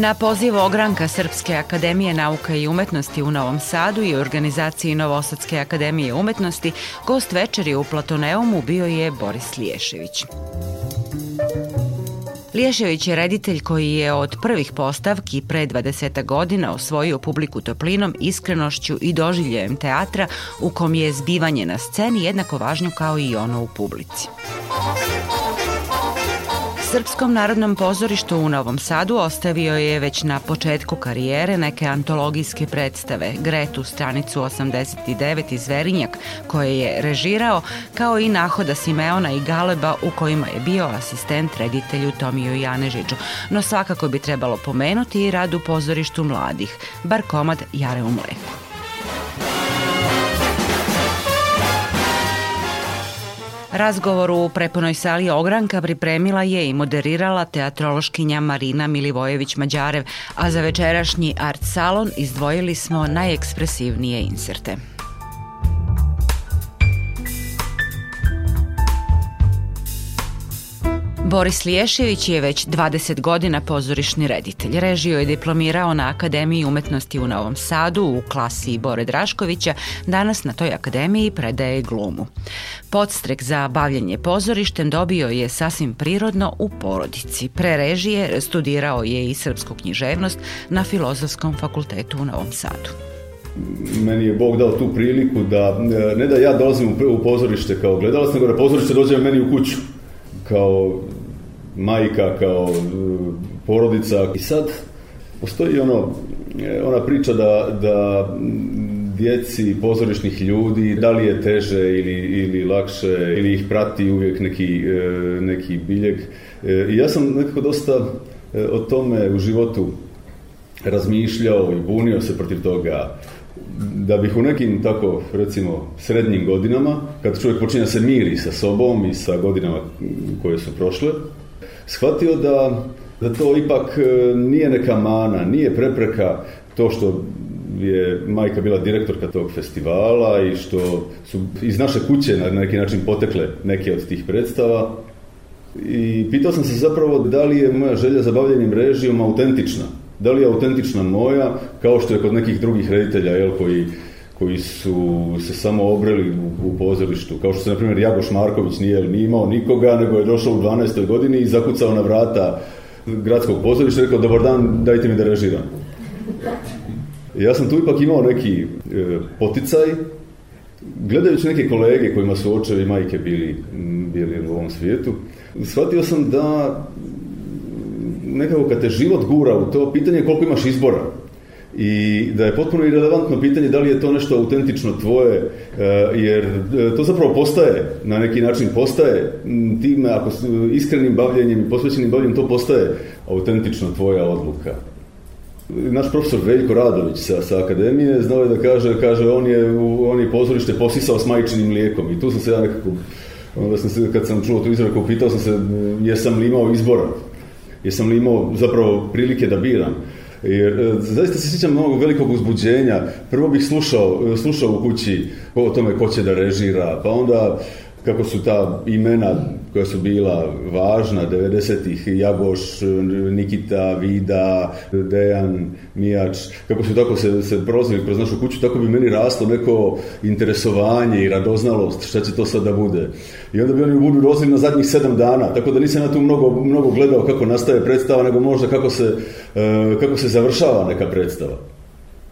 Na poziv ogranka Srpske akademije nauka i umetnosti u Novom Sadu i organizaciji Novosadske akademije umetnosti, gost večeri u Platoneumu bio je Boris Liješević. Liješević je reditelj koji je od prvih postavki pre 20 godina osvojio publiku toplinom, iskrenošću i doživljajem teatra u kom je zbivanje na sceni jednako važno kao i ono u publici. Srpskom narodnom pozorištu u Novom Sadu ostavio je već na početku karijere neke antologijske predstave Gretu stranicu 89 i Zverinjak koje je režirao kao i Nahoda Simeona i Galeba u kojima je bio asistent reditelju Tomiju Janežiću. No svakako bi trebalo pomenuti i rad u pozorištu mladih, bar komad Jare u mleku. Razgovor u prepunoj sali Ogranka pripremila je i moderirala teatrološkinja Marina Milivojević-Mađarev, a za večerašnji Art Salon izdvojili smo najekspresivnije inserte. Boris Liješević je već 20 godina pozorišni reditelj. Režio je diplomirao na Akademiji umetnosti u Novom Sadu u klasi Bore Draškovića. Danas na toj akademiji predaje glumu. Podstrek za bavljenje pozorištem dobio je sasvim prirodno u porodici. Pre režije studirao je i srpsku književnost na Filozofskom fakultetu u Novom Sadu meni je Bog dao tu priliku da, ne da ja dolazim u pozorište kao gledalac, nego da pozorište dođe meni u kuću kao majka, kao e, porodica. I sad postoji ono, e, ona priča da, da djeci pozorišnih ljudi, da li je teže ili, ili lakše, ili ih prati uvijek neki, e, neki biljeg. I ja sam nekako dosta o tome u životu razmišljao i bunio se protiv toga da bih u nekim tako recimo srednjim godinama kad čovjek počinje se miri sa sobom i sa godinama koje su prošle shvatio da, da to ipak e, nije neka mana, nije prepreka to što je majka bila direktorka tog festivala i što su iz naše kuće na neki način potekle neke od tih predstava. I pitao sam se zapravo da li je moja želja za bavljenjem režijom autentična. Da li je autentična moja, kao što je kod nekih drugih reditelja jel, koji koji su se samo obreli u, pozorištu. Kao što se, na primjer, Jagoš Marković nije, nije imao nikoga, nego je došao u 12. godini i zakucao na vrata gradskog pozorišta i rekao, dobar dan, dajte mi da režiram. Ja sam tu ipak imao neki e, poticaj, gledajući neke kolege kojima su očevi i majke bili, bili u ovom svijetu, shvatio sam da nekako kad te život gura u to, pitanje koliko imaš izbora i da je potpuno irelevantno pitanje da li je to nešto autentično tvoje, e, jer e, to zapravo postaje, na neki način postaje, mm, time ako s iskrenim bavljenjem i posvećenim bavljenjem to postaje autentično tvoja odluka. Naš profesor Veljko Radović sa, sa akademije znao je da kaže, kaže on je, on je pozorište posisao s majčinim mlijekom i tu sam se ja nekako, onda sam kad sam čuo tu izraku, pitao sam se jesam li imao izbora, jesam li imao zapravo prilike da biram. Jer e, zaista se sjećam mnogo velikog uzbuđenja. Prvo bih slušao, e, slušao u kući o tome ko će da režira, pa onda kako su ta imena koja su bila važna 90-ih, Jagoš, Nikita, Vida, Dejan, Mijač, kako su tako se, se prozili kroz našu kuću, tako bi meni raslo neko interesovanje i radoznalost, šta će to sad da bude. I onda bi oni budu rozili na zadnjih sedam dana, tako da nisam na tu mnogo, mnogo gledao kako nastaje predstava, nego možda kako se, e, kako se završava neka predstava.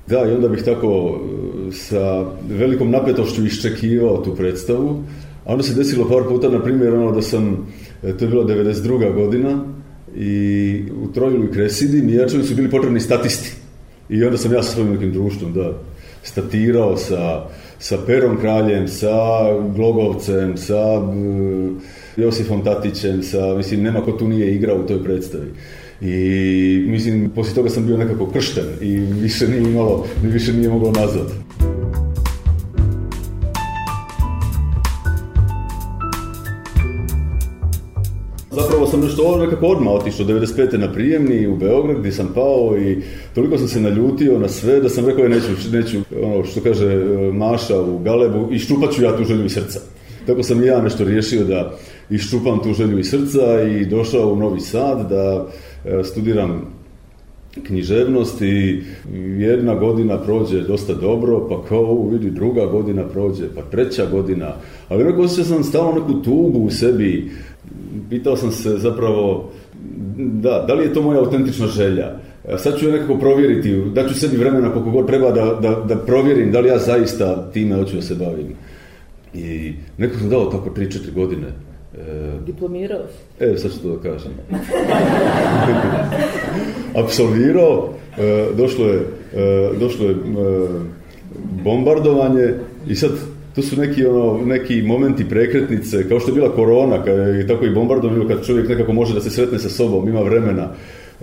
Da, i onda bih tako e, sa velikom napetošću iščekivao tu predstavu a onda se desilo par puta, na primjer, ono da sam, e, to je bila 92. godina, i u Trojilu i Kresidi Mijačevi su bili potrebni statisti. I onda sam ja sa svojim nekim društvom, da, statirao sa, sa Perom Kraljem, sa Glogovcem, sa uh, Josifom Tatićem, sa, mislim, nema ko tu nije igrao u toj predstavi. I mislim, poslije toga sam bio nekako kršten i više nije imalo, više nije moglo nazvati. sam nešto ovo nekako odmah otišao, 95. na prijemni u Beograd gdje sam pao i toliko sam se naljutio na sve da sam rekao ja e, neću, neću, ono što kaže e, Maša u Galebu, iščupat ću ja tu želju i srca. Tako sam i ja nešto riješio da iščupam tu želju iz srca i došao u Novi Sad da e, studiram književnost i jedna godina prođe dosta dobro, pa kao vidi druga godina prođe, pa treća godina, ali nekako osjećao sam stalo neku tugu u sebi pitao sam se zapravo, da, da li je to moja autentična želja? E, sad ću ja nekako provjeriti, ću sebi vremena koliko god treba da, da, da provjerim da li ja zaista time hoću da se bavim. I nekako sam dao tako 3-4 godine. E, Diplomirao si? E, sad ću to da kažem. Absolvirao, e, došlo je, e, došlo je bombardovanje i sad to su neki, ono, neki momenti prekretnice, kao što je bila korona, kad i tako i bilo kad čovjek nekako može da se sretne sa sobom, ima vremena.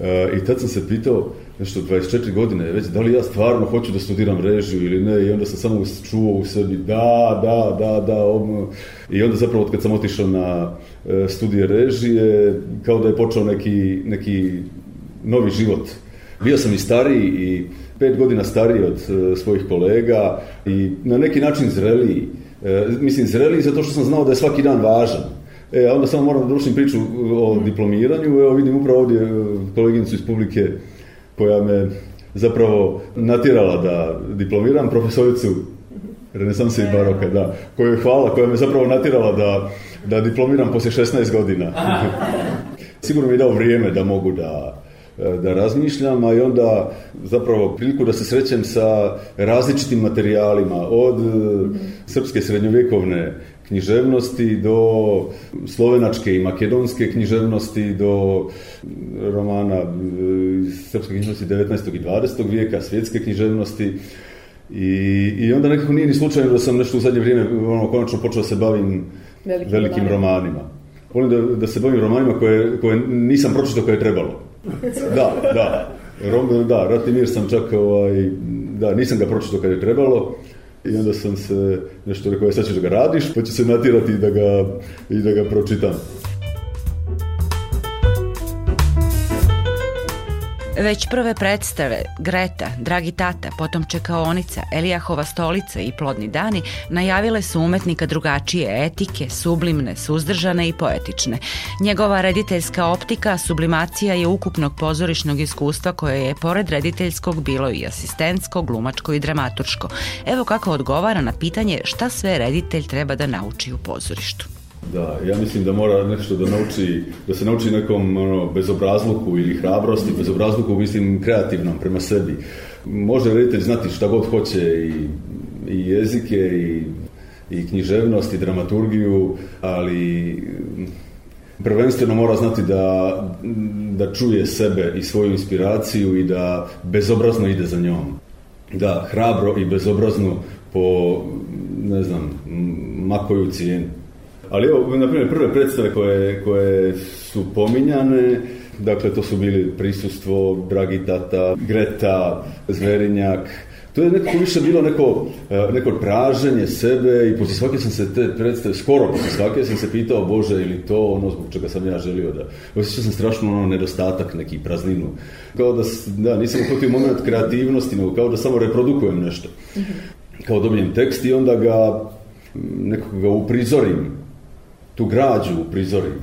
E, I tad sam se pitao, nešto 24 godine već, da li ja stvarno hoću da studiram režiju ili ne, i onda sam samo čuo u sebi da, da, da, da, i onda zapravo kad sam otišao na e, studije režije, kao da je počeo neki, neki novi život. Bio sam i stariji i pet godina stariji od e, svojih kolega i na neki način zreliji. E, mislim, zreliji zato što sam znao da je svaki dan važan. E, onda samo moram da priču o mm. diplomiranju. Evo vidim upravo ovdje e, koleginicu iz publike koja me zapravo natjerala da diplomiram, profesoricu Renesanse i baroka, da, koju je hvala, koja me zapravo natjerala da, da diplomiram poslije 16 godina. Sigurno mi je dao vrijeme da mogu da E, da razmišljam, a i onda zapravo priliku da se srećem sa različitim materijalima, od e, srpske srednjovjekovne književnosti do slovenačke i makedonske književnosti do romana e, srpske književnosti 19. i 20. vijeka, svjetske književnosti i, i onda nekako nije ni slučajno da sam nešto u zadnje vrijeme ono, konačno počeo se bavim velikim, romanima. Volim da, da, se bavim romanima koje, koje nisam pročitao koje je trebalo da, da. Rom, da, Ratni mir sam čak, ovaj, da, nisam ga pročitao kad je trebalo i onda sam se nešto rekao, e, sad ćeš da ga radiš, pa će se natirati da ga, i da ga pročitam. Već prve predstave, Greta, Dragi tata, potom Čekaonica, Elijahova stolica i Plodni dani najavile su umetnika drugačije etike, sublimne, suzdržane i poetične. Njegova rediteljska optika sublimacija je ukupnog pozorišnog iskustva koje je pored rediteljskog bilo i asistentsko, glumačko i dramaturško. Evo kako odgovara na pitanje šta sve reditelj treba da nauči u pozorištu. Da, ja mislim da mora nešto da nauči, da se nauči nekom ono, bezobrazluku ili hrabrosti, bezobrazluku mislim kreativnom prema sebi. Može reditelj znati šta god hoće i, i jezike i, i književnost i dramaturgiju, ali mm, prvenstveno mora znati da, da čuje sebe i svoju inspiraciju i da bezobrazno ide za njom. Da, hrabro i bezobrazno po, ne znam, makoju cijenu. Ali evo, na primjer, prve predstave koje, koje su pominjane, dakle, to su bili Prisustvo, Dragi Greta, Zverinjak, to je nekako više bilo neko, praženje e, sebe i poslije svake sam se te predstave, skoro poslije svake sam se pitao, Bože, ili to ono zbog čega sam ja želio da... Osjećao sam strašno ono nedostatak, neki prazninu. Kao da, da nisam uhvatio moment kreativnosti, nego kao da samo reprodukujem nešto. Mhm. Kao dobijem tekst i onda ga nekako ga uprizorim tu građu u prizorim.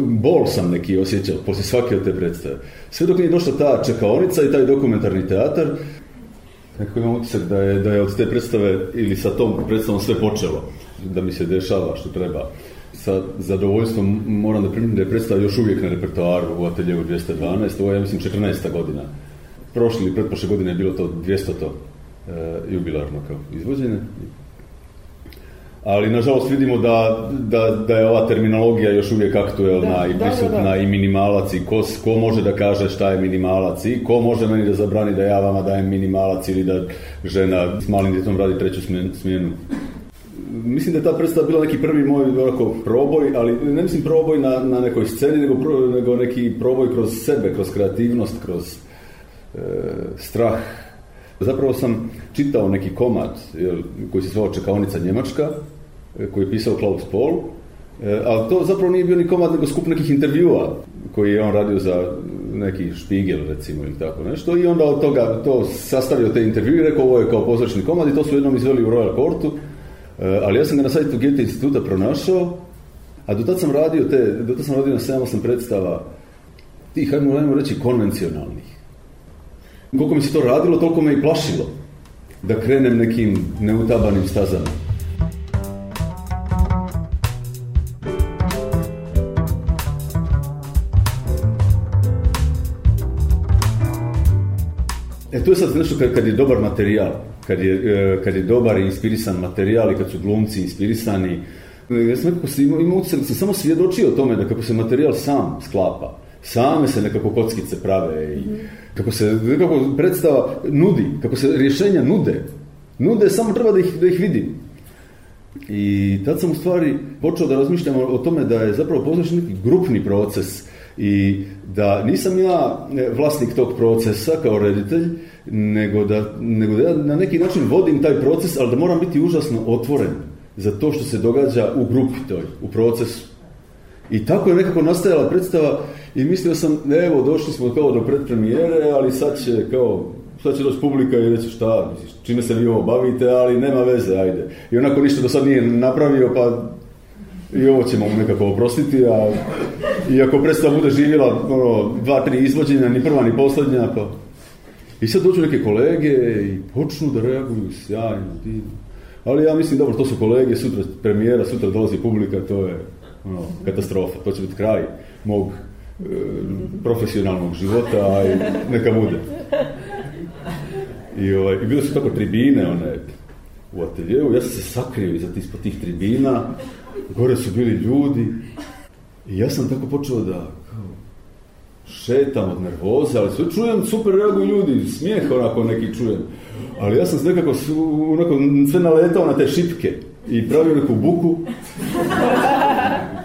Bol sam neki osjećao poslije svake od te predstave. Sve dok nije došla ta čekaonica i taj dokumentarni teatar, nekako imam utisak da je, da je od te predstave ili sa tom predstavom sve počelo, da mi se dešava što treba. Sa zadovoljstvom moram da primim da je predstava još uvijek na repertoaru u ateljevu 212, ovo je ja mislim 14. godina. Prošli ili pretprošle godine je bilo to 200. to e, jubilarno kao izvođenje ali nažalost vidimo da, da, da, je ova terminologija još uvijek aktuelna i prisutna i minimalac i ko, ko, može da kaže šta je minimalac i ko može meni da zabrani da ja vama dajem minimalac ili da žena s malim djetom radi treću smjenu. Mislim da je ta predstava bila neki prvi moj onako, proboj, ali ne mislim proboj na, na nekoj sceni, nego, pro, nego neki proboj kroz sebe, kroz kreativnost, kroz e, strah. Zapravo sam čitao neki komad koji se zvao Čekaonica Njemačka, koji je pisao Klaus Paul, eh, ali to zapravo nije bio ni komad, nego skup nekih intervjua koji je on radio za neki špigel, recimo, ili tako nešto, i onda od toga to sastavio te intervjue i rekao ovo je kao pozračni komad i to su jednom izveli u Royal Courtu, eh, ali ja sam ga na sajtu Getty instituta pronašao, a do tad sam radio te, do tad sam radio na 7 sam predstava tih, hajmo, reći, konvencionalnih. Koliko mi se to radilo, toliko me i plašilo da krenem nekim neutabanim stazama. E tu je sad nešto kad, je dobar materijal, kad je, e, kad je dobar i inspirisan materijal i kad su glumci inspirisani. E, ja sam nekako imao, imao sam, samo svjedočio tome da kako se materijal sam sklapa, same se nekako kockice prave i mhm. kako se nekako predstava nudi, kako se rješenja nude. Nude, samo treba da ih, da ih vidim. I tad sam u stvari počeo da razmišljam o tome da je zapravo neki grupni proces i da nisam ja vlasnik tog procesa kao reditelj, nego da, nego da ja na neki način vodim taj proces, ali da moram biti užasno otvoren za to što se događa u grupi toj, u procesu. I tako je nekako nastajala predstava i mislio sam, evo, došli smo kao do predpremijere, ali sad će kao sad će doći publika i reći šta, čime se vi ovo bavite, ali nema veze, ajde. I onako ništa do sad nije napravio, pa i ovo ćemo mu nekako oprostiti, a i ako bude živjela ono, dva, tri izvođenja, ni prva, ni posljednja, pa... I sad dođu neke kolege i počnu da reaguju sjajno, divno. Ali ja mislim, dobro, to su kolege, sutra premijera, sutra dolazi publika, to je ono, katastrofa, to će biti kraj mog e, profesionalnog života, a i neka bude. I, ovaj, i bile su tako tribine, one, u ateljevu, ja sam se sakrio iza tih, tribina, gore su bili ljudi i ja sam tako počeo da šetam od nervoze, ali sve čujem, super reaguju ljudi, smijeh onako neki čujem. Ali ja sam se nekako onako, sve naletao na te šipke i pravio neku buku.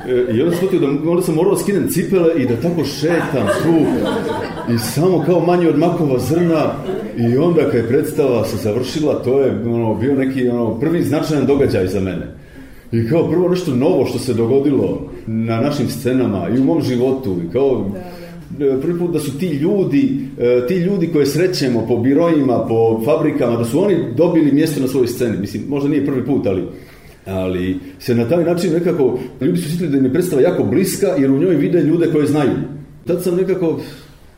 E, I onda shvatio da onda sam morao skinem cipele i da tako šetam tu i samo kao manje od makova zrna i onda kad je predstava se završila to je ono, bio neki ono, prvi značajan događaj za mene. I kao prvo nešto novo što se dogodilo na našim scenama i u mom životu i kao prvi put da su ti ljudi, e, ti ljudi koje srećemo po birojima, po fabrikama, da su oni dobili mjesto na svojoj sceni. Mislim, možda nije prvi put, ali ali se na taj način nekako ljudi su sjetili da im je predstava jako bliska jer u njoj vide ljude koje znaju. Tad sam nekako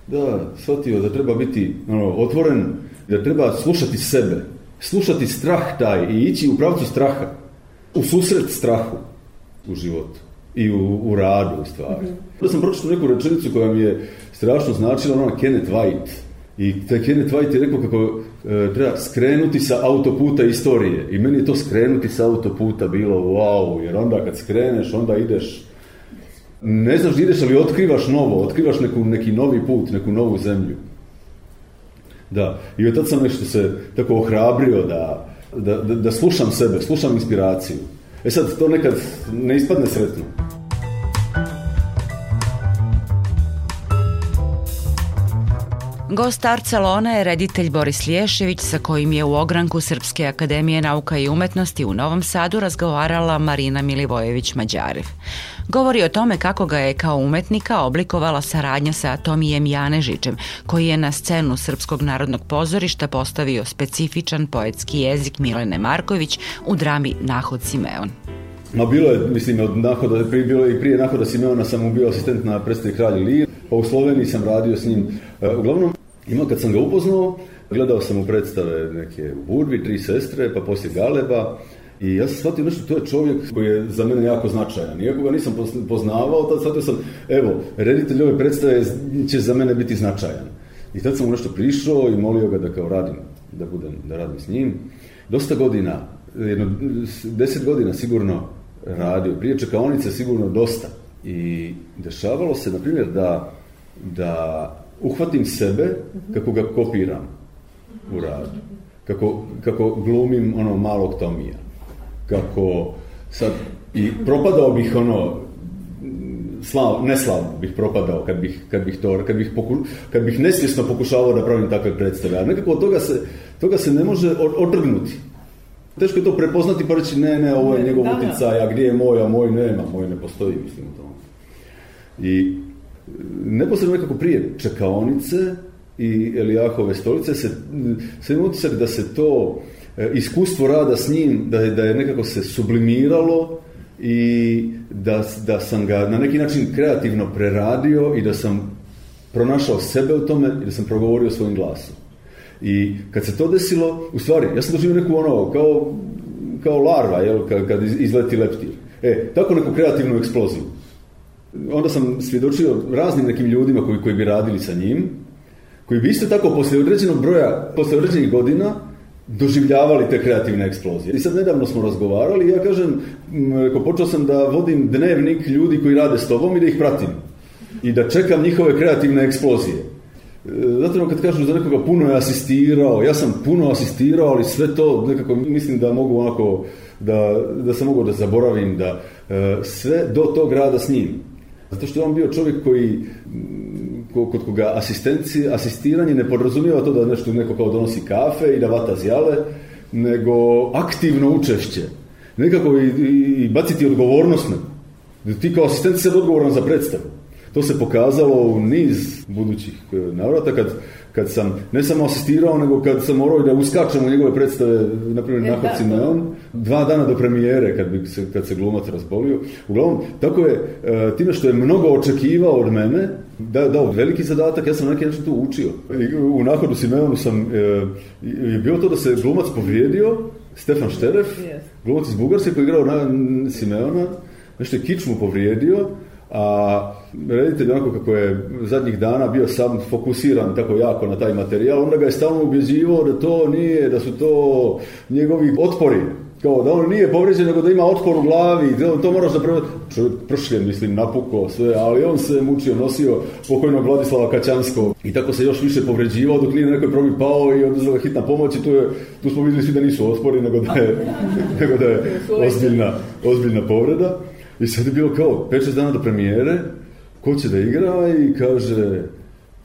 da, shvatio da treba biti ono, otvoren, da treba slušati sebe, slušati strah taj i ići u pravcu straha u susret strahu u životu i u, u radu u stvari. Mm sam pročitao neku rečenicu koja mi je strašno značila, ona Kenneth White. I taj Kenneth White je rekao kako e, treba skrenuti sa autoputa istorije. I meni je to skrenuti sa autoputa bilo wow, jer onda kad skreneš, onda ideš ne znaš ideš, ali otkrivaš novo, otkrivaš neku, neki novi put, neku novu zemlju. Da, i od tad sam nešto se tako ohrabrio da, da, da, slušam sebe, slušam inspiraciju. E sad, to nekad ne ispadne sretno. Gost Arcelona je reditelj Boris Liješević sa kojim je u ogranku Srpske akademije nauka i umetnosti u Novom Sadu razgovarala Marina Milivojević Mađarev. Govori o tome kako ga je kao umetnika oblikovala saradnja sa Tomijem Janežićem, koji je na scenu Srpskog narodnog pozorišta postavio specifičan poetski jezik Milene Marković u drami Nahod Simeon. Ma bilo je, mislim, od nahoda, bilo je i prije nahoda Simeona sam bio asistent na predstavi Kralja Lije, pa u Sloveniji sam radio s njim. E, uglavnom, ima, kad sam ga upoznao, gledao sam u predstave neke u Burbi, Tri sestre, pa poslije Galeba, i ja sam shvatio nešto, to je čovjek koji je za mene jako značajan. Iako ga nisam poznavao, tad shvatio sam, evo, reditelj ove predstave će za mene biti značajan. I tad sam mu nešto prišao i molio ga da kao radim, da budem, da radim s njim. Dosta godina, jedno deset godina sigurno radio, prije čekaonice sigurno dosta. I dešavalo se, na primjer, da, da uhvatim sebe kako ga kopiram u radu. Kako, kako glumim ono malog Tomija. Kako sad i propadao bih ono slav, neslavno bih propadao kad bih, kad bih to, kad bih, poku, kad bih nesvjesno pokušavao da pravim takve predstave, a nekako od toga se, toga se ne može otrgnuti. Teško je to prepoznati pa reći ne, ne, ovo je njegov utjecaj, a gdje je moj, a moj nema, moj ne postoji, mislim o tom. I neposredno nekako prije čekaonice i Elijahove stolice se, se utisak da se to e, iskustvo rada s njim, da je, da je nekako se sublimiralo i da, da sam ga na neki način kreativno preradio i da sam pronašao sebe u tome i da sam progovorio svojim glasom. I kad se to desilo, u stvari, ja sam doživio neku ono, kao, kao larva, jel, kad izleti leptir. E, tako neku kreativnu eksploziju onda sam svjedočio raznim nekim ljudima koji, koji bi radili sa njim, koji bi isto tako poslije određenog broja, poslije određenih godina doživljavali te kreativne eksplozije. I sad nedavno smo razgovarali i ja kažem, reko, počeo sam da vodim dnevnik ljudi koji rade s tobom i da ih pratim. I da čekam njihove kreativne eksplozije. E, zato kad kažu za nekoga puno je asistirao, ja sam puno asistirao, ali sve to nekako mislim da mogu onako, da, da sam mogu da zaboravim, da e, sve do tog rada s njim. Zato što je on bio čovjek koji kod koga asistenci, asistiranje ne podrazumijeva to da nešto neko kao donosi kafe i da vata zjale, nego aktivno učešće. Nekako i, i, baciti odgovornost na. Ti kao asistent se odgovoran za predstavu. To se pokazalo u niz budućih e, navrata kad kad sam ne samo asistirao, nego kad sam morao da uskačem u njegove predstave, e, na primjer Nahod Simeon, dva dana do premijere kad, bi se, kad se glumac razbolio. Uglavnom, tako je, e, time što je mnogo očekivao od mene, da, dao veliki zadatak, ja sam neke neki učio. u Nahodu Simeonu sam, je bio to da se glumac povrijedio, Stefan Šteref, glumac iz Bugarske koji je igrao na, Simeona, nešto je kičmu povrijedio, a reditelj onako kako je zadnjih dana bio sam fokusiran tako jako na taj materijal, onda ga je stalno ubjeđivao da to nije, da su to njegovi otpori, kao da on nije povrijeđen nego da ima otpor u glavi, da on to moraš da mislim, napuko sve, ali on se mučio, nosio pokojnog Vladislava Kaćanskog i tako se još više povređivao dok nije na nekoj probi pao i oduzela hitna pomoć i tu, smo vidjeli svi da nisu otpori, nego da je, nego da je ozbiljna, ozbiljna povreda. I sad je bilo kao, 5-6 dana do premijere, ko će da igra i kaže,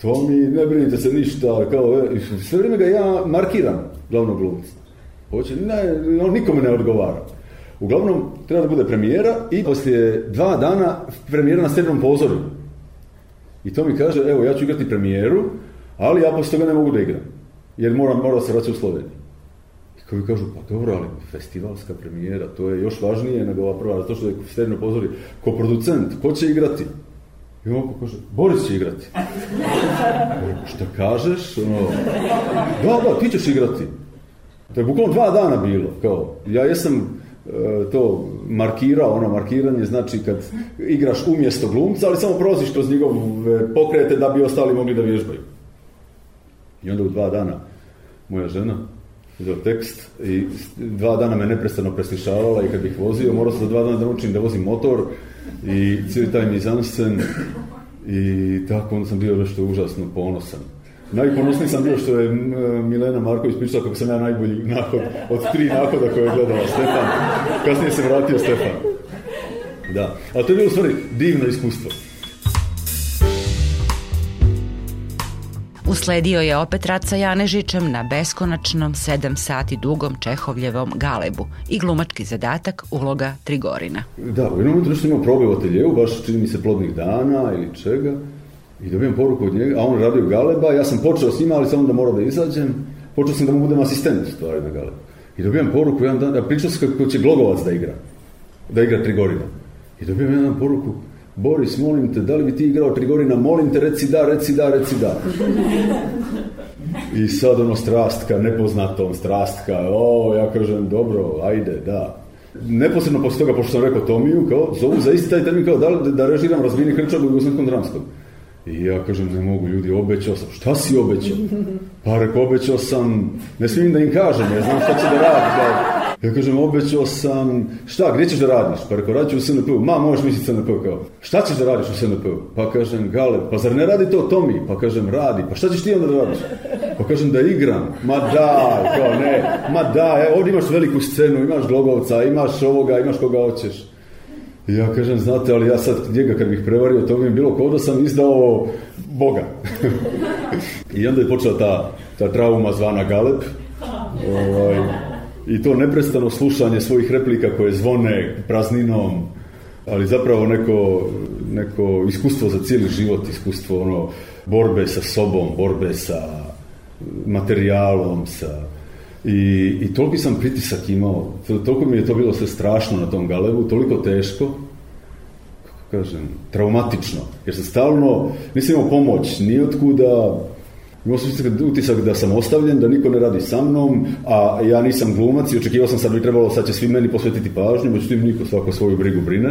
to mi ne brinite se ništa, kao, e, sve vrijeme ga ja markiram glavnog glumca. Hoće, ne, on nikome ne odgovara. Uglavnom, treba da bude premijera i poslije dva dana premijera na srednom pozoru. I to mi kaže, evo, ja ću igrati premijeru, ali ja poslije toga ne mogu da igram. Jer moram, moram se vraćati u Sloveniju. Kako kažu, pa dobro, ali festivalska premijera, to je još važnije nego ova prva, zato što je Sterino pozori, ko producent, ko će igrati? I on kaže, Boris će igrati. šta kažeš? Ono, da, da, ti ćeš igrati. To je bukvalno dva dana bilo. Kao, ja jesam e, to markirao, ono markiranje znači kad igraš umjesto glumca, ali samo proziš kroz njegove pokrete da bi ostali mogli da vježbaju. I onda u dva dana moja žena za tekst i dva dana me neprestano preslišavala i kad bih vozio, morao sam za dva dana da naučim da vozim motor i cijeli taj mizansen i tako onda sam bio nešto užasno ponosan. Najponosniji sam bio što je Milena Marković pričala kako sam ja najbolji nahod od tri nahoda koje je gledala Stefan. Kasnije se vratio Stefan. Da. A to je bilo stvari divno iskustvo. Usledio je opet rad sa Janežićem na beskonačnom 7 sati dugom Čehovljevom Galebu i glumački zadatak uloga Trigorina. Da, u jednom momentu imam probe u ateljevu, baš čini mi se plodnih dana ili čega, i dobijem poruku od njega, a on u Galeba, ja sam počeo s njima, ali sam onda morao da izađem, počeo sam da mu budem asistent stvari na Galebu. I dobijem poruku ja da pričao sam kako će Glogovac da igra, da igra Trigorina. I dobijem jedan poruku, Boris, molim te, da li bi ti igrao Trigorina, molim te, reci da, reci da, reci da. I sad ono strastka, nepoznatom strastka, o, ja kažem, dobro, ajde, da. Neposredno poslije toga, pošto sam rekao Tomiju, kao, zovu za isti taj termin, kao, da, da režiram razvijeni krčar u Jugoslavskom dramskom. I ja kažem, ne mogu, ljudi, obećao sam. Šta si obećao? Pa rekao, obećao sam, ne smijem da im kažem, ja znam šta će da radi. Ja kažem, obećao sam, šta, gdje ćeš da radiš? Pa rekao, radit ću u snp Ma, možeš misliti SNP kao, šta ćeš da radiš u snp Pa kažem, Gale, pa zar ne radi to Tomi? Pa kažem, radi, pa šta ćeš ti onda da radiš? Pa kažem, da igram. Ma da, kao ne, ma da, evo, ovdje imaš veliku scenu, imaš glogovca, imaš ovoga, imaš koga hoćeš. ja kažem, znate, ali ja sad njega kad bih prevario, to mi bilo kao da sam izdao Boga. I onda je počela ta, ta trauma zvana Galeb. Ovaj, i to neprestano slušanje svojih replika koje zvone prazninom, ali zapravo neko, neko iskustvo za cijeli život, iskustvo ono, borbe sa sobom, borbe sa materijalom, sa... I, i toliki sam pritisak imao, toliko mi je to bilo sve strašno na tom galevu, toliko teško, kažem, traumatično, jer sam stalno, nisam imao pomoć, ni otkuda, Imao sam utisak da sam ostavljen, da niko ne radi sa mnom, a ja nisam glumac i očekivao sam sad bi trebalo, sad će svi meni posvetiti pažnju, međutim niko svako svoju brigu brine.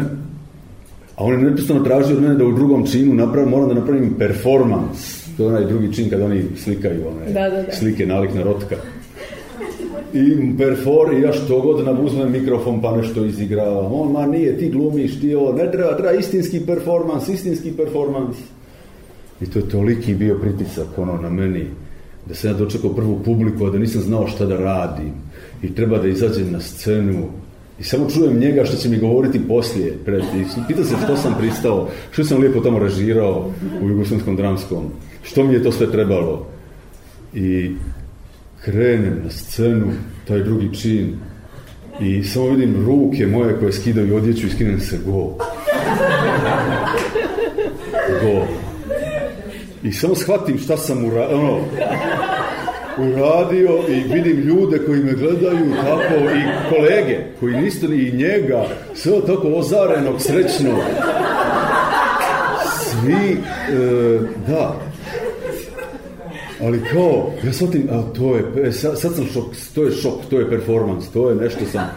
A oni je neprestano tražio od mene da u drugom činu napravim, moram da napravim performans. To je onaj drugi čin kada oni slikaju one slike nalik na rotka. I perfor, ja što god nam mikrofon pa nešto izigravam. On, ma nije, ti glumiš, ti ovo, ne treba, treba istinski performans, istinski performans i to je toliki bio pritisak ono na meni da sam ja dočekao prvu publiku, a da nisam znao šta da radim i treba da izađem na scenu i samo čujem njega što će mi govoriti poslije. I pita se što sam pristao, što sam lijepo tamo režirao u Jugoslavskom dramskom, što mi je to sve trebalo. I krenem na scenu, taj drugi čin, i samo vidim ruke moje koje skidaju odjeću i skinem se go. Go. I samo shvatim šta sam ura, ono, uradio i vidim ljude koji me gledaju tako i kolege koji nisu i njega, sve tako ozarenog, srećnog. Svi, e, da, ali kao, ja shvatim, a to je, e, sad, sam šok, to je šok, to je performans, to je nešto sam,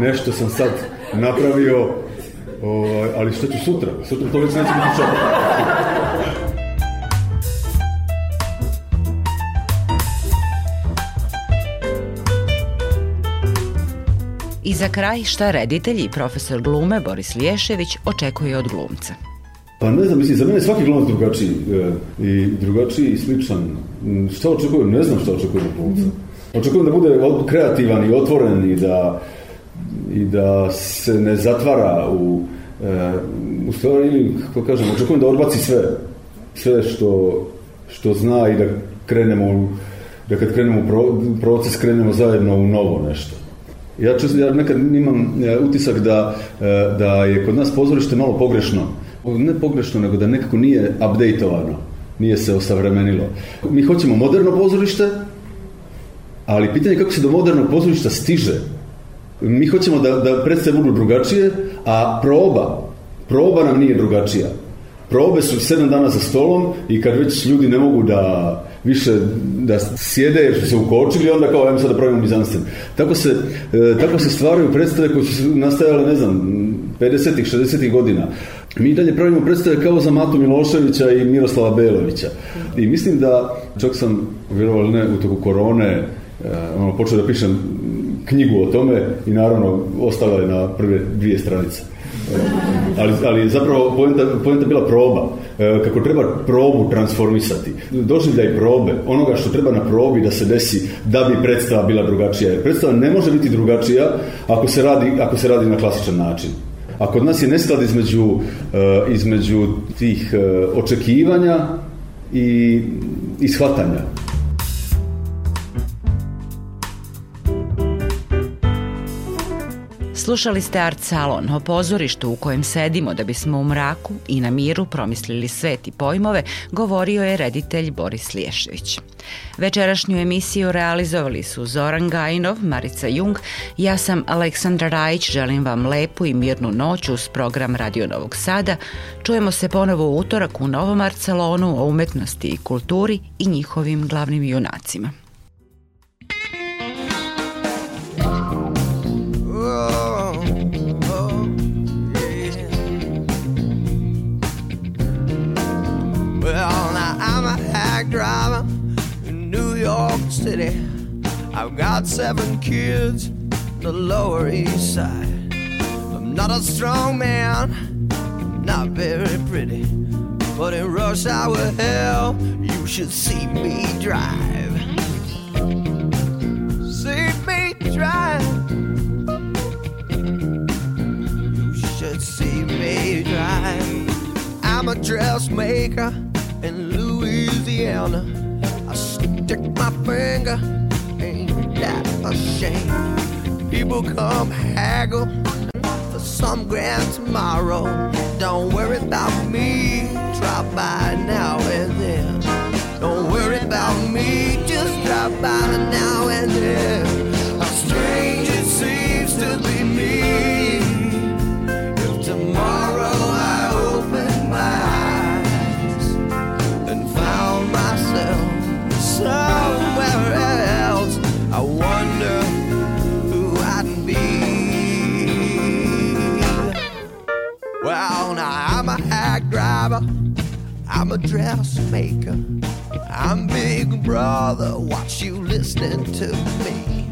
nešto sam sad napravio, ovaj, ali što ću sutra? Sutra to već neće biti šok. I za kraj šta reditelji i profesor glume Boris Liješević očekuje od glumca? Pa ne znam, mislim, za mene svaki glumac drugačiji e, i drugačiji i sličan. Šta očekujem? Ne znam šta očekujem od glumca. Mhm. Očekujem da bude kreativan i otvoren i da, i da se ne zatvara u... E, u stvari, ili, kako kažem, očekujem da odbaci sve. Sve što, što zna i da krenemo, da kad krenemo u proces, krenemo zajedno u novo nešto. Ja, čest, ja nekad imam e, utisak da, e, da je kod nas pozorište malo pogrešno. Ne pogrešno, nego da nekako nije updateovano, nije se osavremenilo. Mi hoćemo moderno pozorište, ali pitanje je kako se do modernog pozorišta stiže. Mi hoćemo da, da predstave budu drugačije, a proba, proba nam nije drugačija. Probe su sedam dana za stolom i kad već ljudi ne mogu da više da sjede jer su se ukočili onda kao ajmo sad da pravimo bizanstven. Tako se, e, tako se stvaraju predstave koje su nastajale, ne znam, 50-ih, 60-ih godina. Mi dalje pravimo predstave kao za Matu Miloševića i Miroslava Belovića. I mislim da, čak sam, vjerovali ne, u toku korone, e, ono, počeo da pišem knjigu o tome i naravno ostala je na prve dvije stranice. E, ali, ali zapravo pojenta, bila proba kako treba probu transformisati. Doživljaj probe, onoga što treba na probi da se desi da bi predstava bila drugačija. Predstava ne može biti drugačija ako se radi, ako se radi na klasičan način. A kod nas je nesklad između, eh, između tih eh, očekivanja i, i shvatanja. Slušali ste Art Salon o pozorištu u kojem sedimo da bismo u mraku i na miru promislili svet i pojmove, govorio je reditelj Boris Liješević. Večerašnju emisiju realizovali su Zoran Gajinov, Marica Jung, ja sam Aleksandra Rajić, želim vam lepu i mirnu noć uz program Radio Novog Sada. Čujemo se ponovo u utorak u Novom Art Salonu o umetnosti i kulturi i njihovim glavnim junacima. I've got seven kids, the Lower East Side. I'm not a strong man, I'm not very pretty. But in rush hour hell, you should see me drive. See me drive. You should see me drive. I'm a dressmaker in Louisiana. I stick my finger ashamed. People come haggle for some grand tomorrow. Don't worry about me, drop by now and then. Don't worry about me, just drop by now and then. strange it seems to be. I'm a dressmaker. I'm Big Brother, watch you listening to me.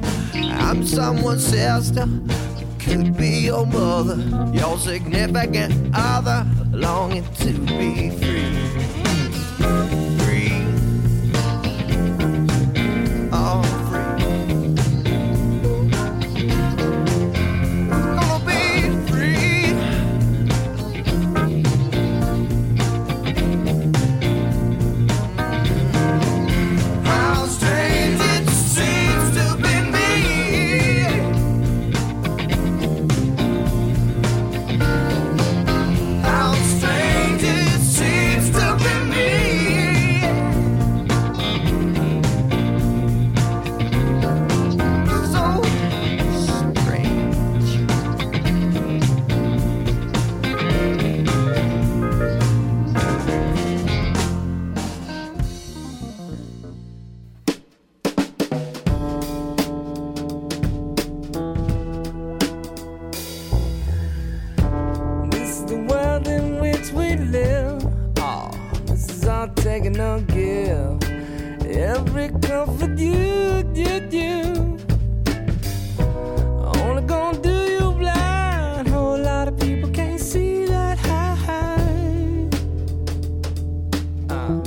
I'm someone's sister, could be your mother, your significant other, longing to be free. taking no guilt, Every comfort you, you, you. Only gonna do you blind. Whole lot of people can't see that high. Uh.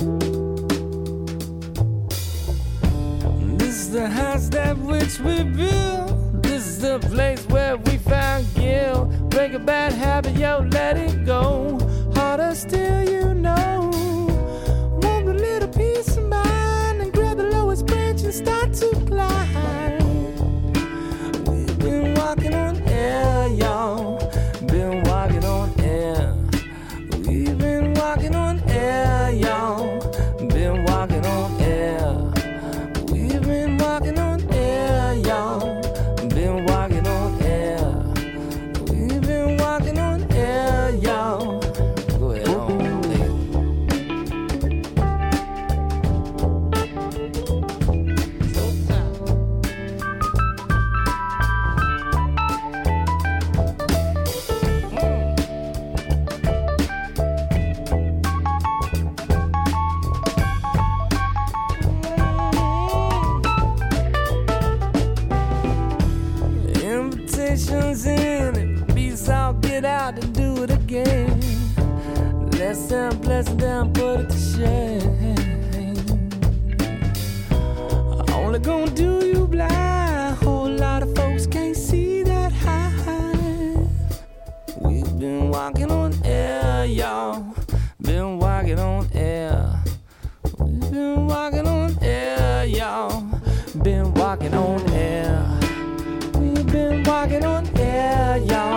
This is the house that which we built. This is the place where we found guilt. Break a bad habit, yo, let it go. Harder still, you know. start to walking on air. We've been walking on air, y'all.